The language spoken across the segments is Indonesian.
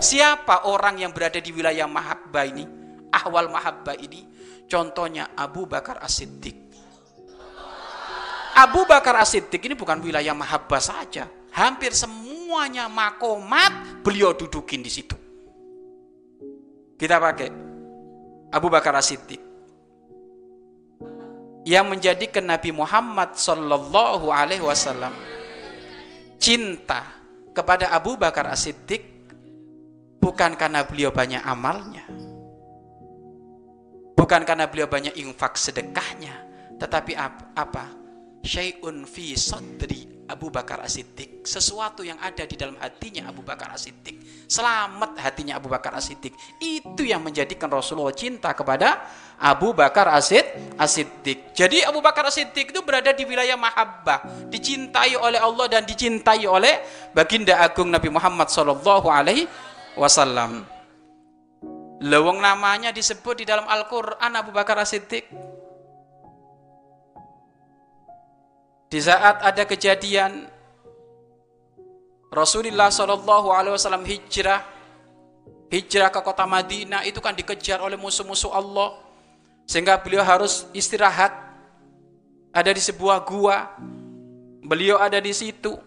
Siapa orang yang berada di wilayah mahabbah ini? Ahwal mahabbah ini? Contohnya Abu Bakar As-Siddiq. Abu Bakar As-Siddiq ini bukan wilayah mahabbah saja. Hampir semuanya makomat beliau dudukin di situ. Kita pakai Abu Bakar As-Siddiq yang menjadikan Nabi Muhammad Sallallahu Alaihi Wasallam cinta kepada Abu Bakar As-Siddiq bukan karena beliau banyak amalnya, bukan karena beliau banyak infak sedekahnya, tetapi apa? Syai'un fi sadri Abu Bakar As-Siddiq. Sesuatu yang ada di dalam hatinya Abu Bakar As-Siddiq. Selamat hatinya Abu Bakar As-Siddiq. Itu yang menjadikan Rasulullah cinta kepada Abu Bakar As-Siddiq. Jadi Abu Bakar As-Siddiq itu berada di wilayah mahabbah. Dicintai oleh Allah dan dicintai oleh baginda agung Nabi Muhammad Sallallahu Alaihi Wasallam lewong namanya disebut di dalam Al-Quran Abu Bakar As-Siddiq Di saat ada kejadian Rasulullah Shallallahu Alaihi Wasallam hijrah, hijrah ke kota Madinah itu kan dikejar oleh musuh-musuh Allah, sehingga beliau harus istirahat. Ada di sebuah gua, beliau ada di situ.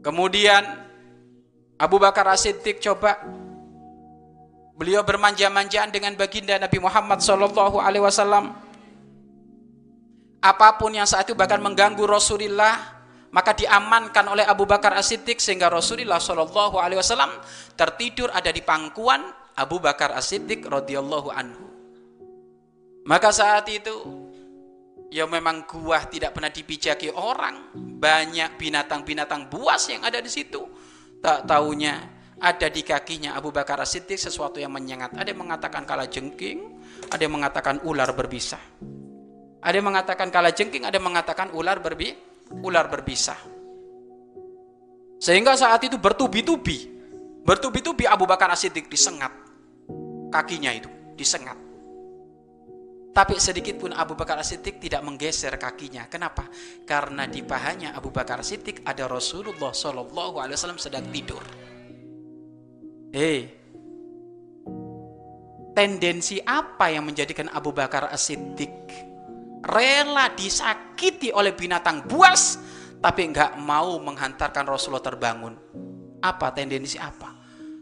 Kemudian Abu Bakar As-Siddiq coba beliau bermanja-manjaan dengan baginda Nabi Muhammad Shallallahu Alaihi Wasallam apa pun yang saat itu bahkan mengganggu Rasulullah maka diamankan oleh Abu Bakar As-Siddiq sehingga Rasulullah Shallallahu Alaihi Wasallam tertidur ada di pangkuan Abu Bakar As-Siddiq radhiyallahu anhu. Maka saat itu ya memang gua tidak pernah dipijaki orang, banyak binatang-binatang buas yang ada di situ. Tak taunya ada di kakinya Abu Bakar As-Siddiq sesuatu yang menyengat. Ada yang mengatakan kala jengking, ada yang mengatakan ular berbisa. Ada yang mengatakan kala jengking, ada yang mengatakan ular berbi, ular berbisa. Sehingga saat itu bertubi-tubi, bertubi-tubi Abu Bakar As-Siddiq disengat kakinya itu, disengat. Tapi sedikit pun Abu Bakar As-Siddiq tidak menggeser kakinya. Kenapa? Karena di pahanya Abu Bakar As-Siddiq ada Rasulullah Shallallahu Alaihi Wasallam sedang tidur. Hei, tendensi apa yang menjadikan Abu Bakar As-Siddiq rela disakiti oleh binatang buas tapi nggak mau menghantarkan Rasulullah terbangun. Apa tendensi apa?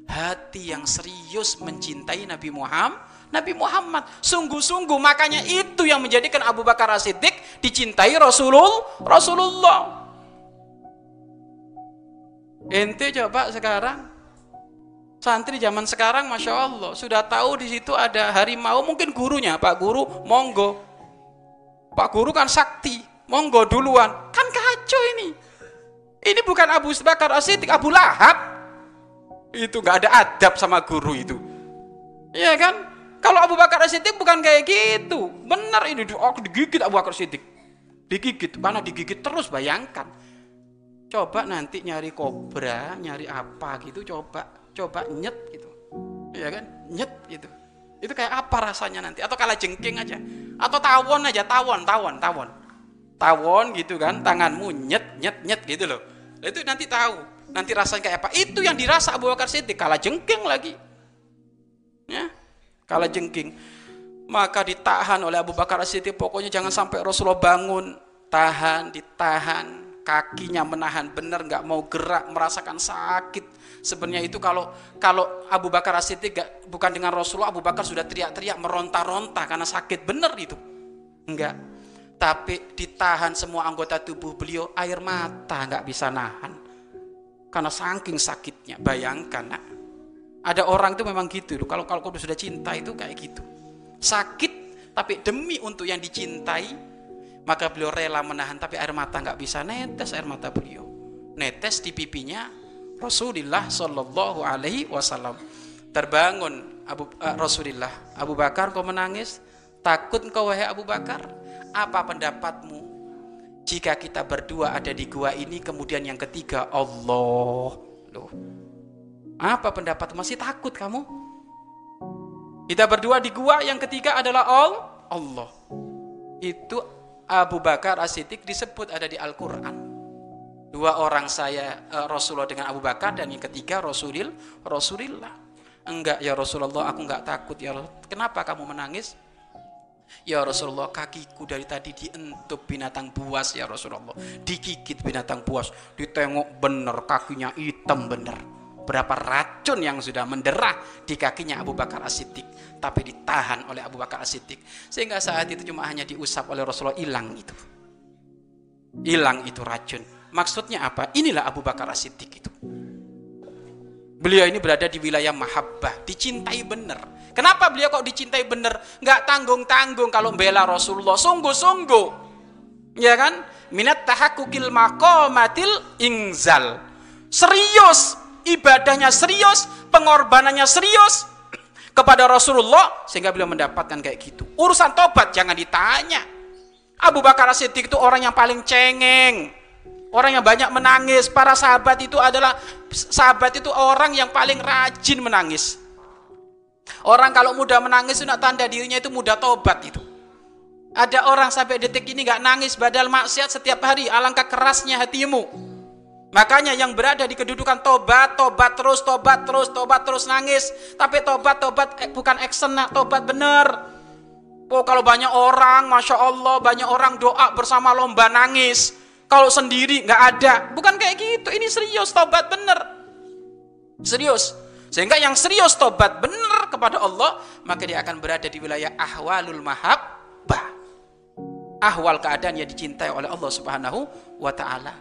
Hati yang serius mencintai Nabi Muhammad, Nabi Muhammad sungguh-sungguh makanya itu yang menjadikan Abu Bakar As-Siddiq dicintai Rasulullah. Rasulullah. Ente coba sekarang santri zaman sekarang masya Allah sudah tahu di situ ada harimau mungkin gurunya Pak Guru monggo Pak Guru kan sakti, monggo duluan. Kan kacau ini. Ini bukan Abu Bakar As-Siddiq, Abu Lahab. Itu nggak ada adab sama guru itu. Iya kan? Kalau Abu Bakar As-Siddiq bukan kayak gitu. Benar ini, oh, digigit Abu Bakar As-Siddiq. Digigit, mana digigit terus bayangkan. Coba nanti nyari kobra, nyari apa gitu, coba coba nyet gitu. Iya kan? Nyet gitu. Itu kayak apa rasanya nanti? Atau kalah jengking aja. Atau tawon aja, tawon, tawon, tawon. Tawon gitu kan, tanganmu nyet, nyet, nyet gitu loh. Itu nanti tahu. Nanti rasanya kayak apa. Itu yang dirasa Abu Bakar Siddiq. Kalah jengking lagi. Kalah jengking. Maka ditahan oleh Abu Bakar Siddiq. Pokoknya jangan sampai Rasulullah bangun. Tahan, ditahan. Kakinya menahan benar, nggak mau gerak, merasakan sakit Sebenarnya itu kalau kalau Abu Bakar As-Siddiq bukan dengan Rasulullah, Abu Bakar sudah teriak-teriak meronta-ronta karena sakit benar itu. Enggak. Tapi ditahan semua anggota tubuh beliau, air mata nggak bisa nahan. Karena saking sakitnya, bayangkan nak. Ada orang itu memang gitu, kalau kalau kau sudah cinta itu kayak gitu. Sakit, tapi demi untuk yang dicintai, maka beliau rela menahan, tapi air mata nggak bisa netes air mata beliau. Netes di pipinya, Rasulullah Shallallahu Alaihi Wasallam. Terbangun Abu uh, Rasulullah. Abu Bakar kau menangis? Takut kau wahai Abu Bakar? Apa pendapatmu jika kita berdua ada di gua ini kemudian yang ketiga Allah? Loh. Apa pendapat masih takut kamu? Kita berdua di gua yang ketiga adalah Allah. Itu Abu Bakar As-Siddiq disebut ada di Al-Qur'an. Dua orang saya uh, Rasulullah dengan Abu Bakar dan yang ketiga Rasulil Rasulillah. Enggak ya Rasulullah, aku enggak takut ya. Kenapa kamu menangis? Ya Rasulullah, kakiku dari tadi dientuk binatang buas ya Rasulullah. Digigit binatang buas, ditengok bener kakinya hitam bener. Berapa racun yang sudah menderah di kakinya Abu Bakar As-Siddiq, tapi ditahan oleh Abu Bakar As-Siddiq. Sehingga saat itu cuma hanya diusap oleh Rasulullah hilang itu. Hilang itu racun. Maksudnya apa? Inilah Abu Bakar As-Siddiq itu. Beliau ini berada di wilayah mahabbah, dicintai benar Kenapa beliau kok dicintai benar? Nggak tanggung-tanggung kalau bela Rasulullah. Sungguh-sungguh. Ya kan? Minat tahakukil makomatil ingzal. Serius. Ibadahnya serius. Pengorbanannya serius. Kepada Rasulullah. Sehingga beliau mendapatkan kayak gitu. Urusan tobat jangan ditanya. Abu Bakar Siddiq itu orang yang paling cengeng. Orang yang banyak menangis. Para sahabat itu adalah sahabat itu orang yang paling rajin menangis. Orang kalau mudah menangis itu tanda dirinya itu mudah tobat itu. Ada orang sampai detik ini nggak nangis badal maksiat setiap hari. Alangkah kerasnya hatimu. Makanya yang berada di kedudukan tobat, tobat terus, tobat terus, tobat terus nangis. Tapi tobat, tobat eh, bukan action, tobat bener. Oh kalau banyak orang, masya Allah, banyak orang doa bersama lomba nangis. Kalau sendiri nggak ada, bukan kayak gitu. Ini serius, tobat bener. Serius. Sehingga yang serius tobat benar kepada Allah, maka dia akan berada di wilayah ahwalul mahabbah. Ahwal keadaan yang dicintai oleh Allah Subhanahu wa taala.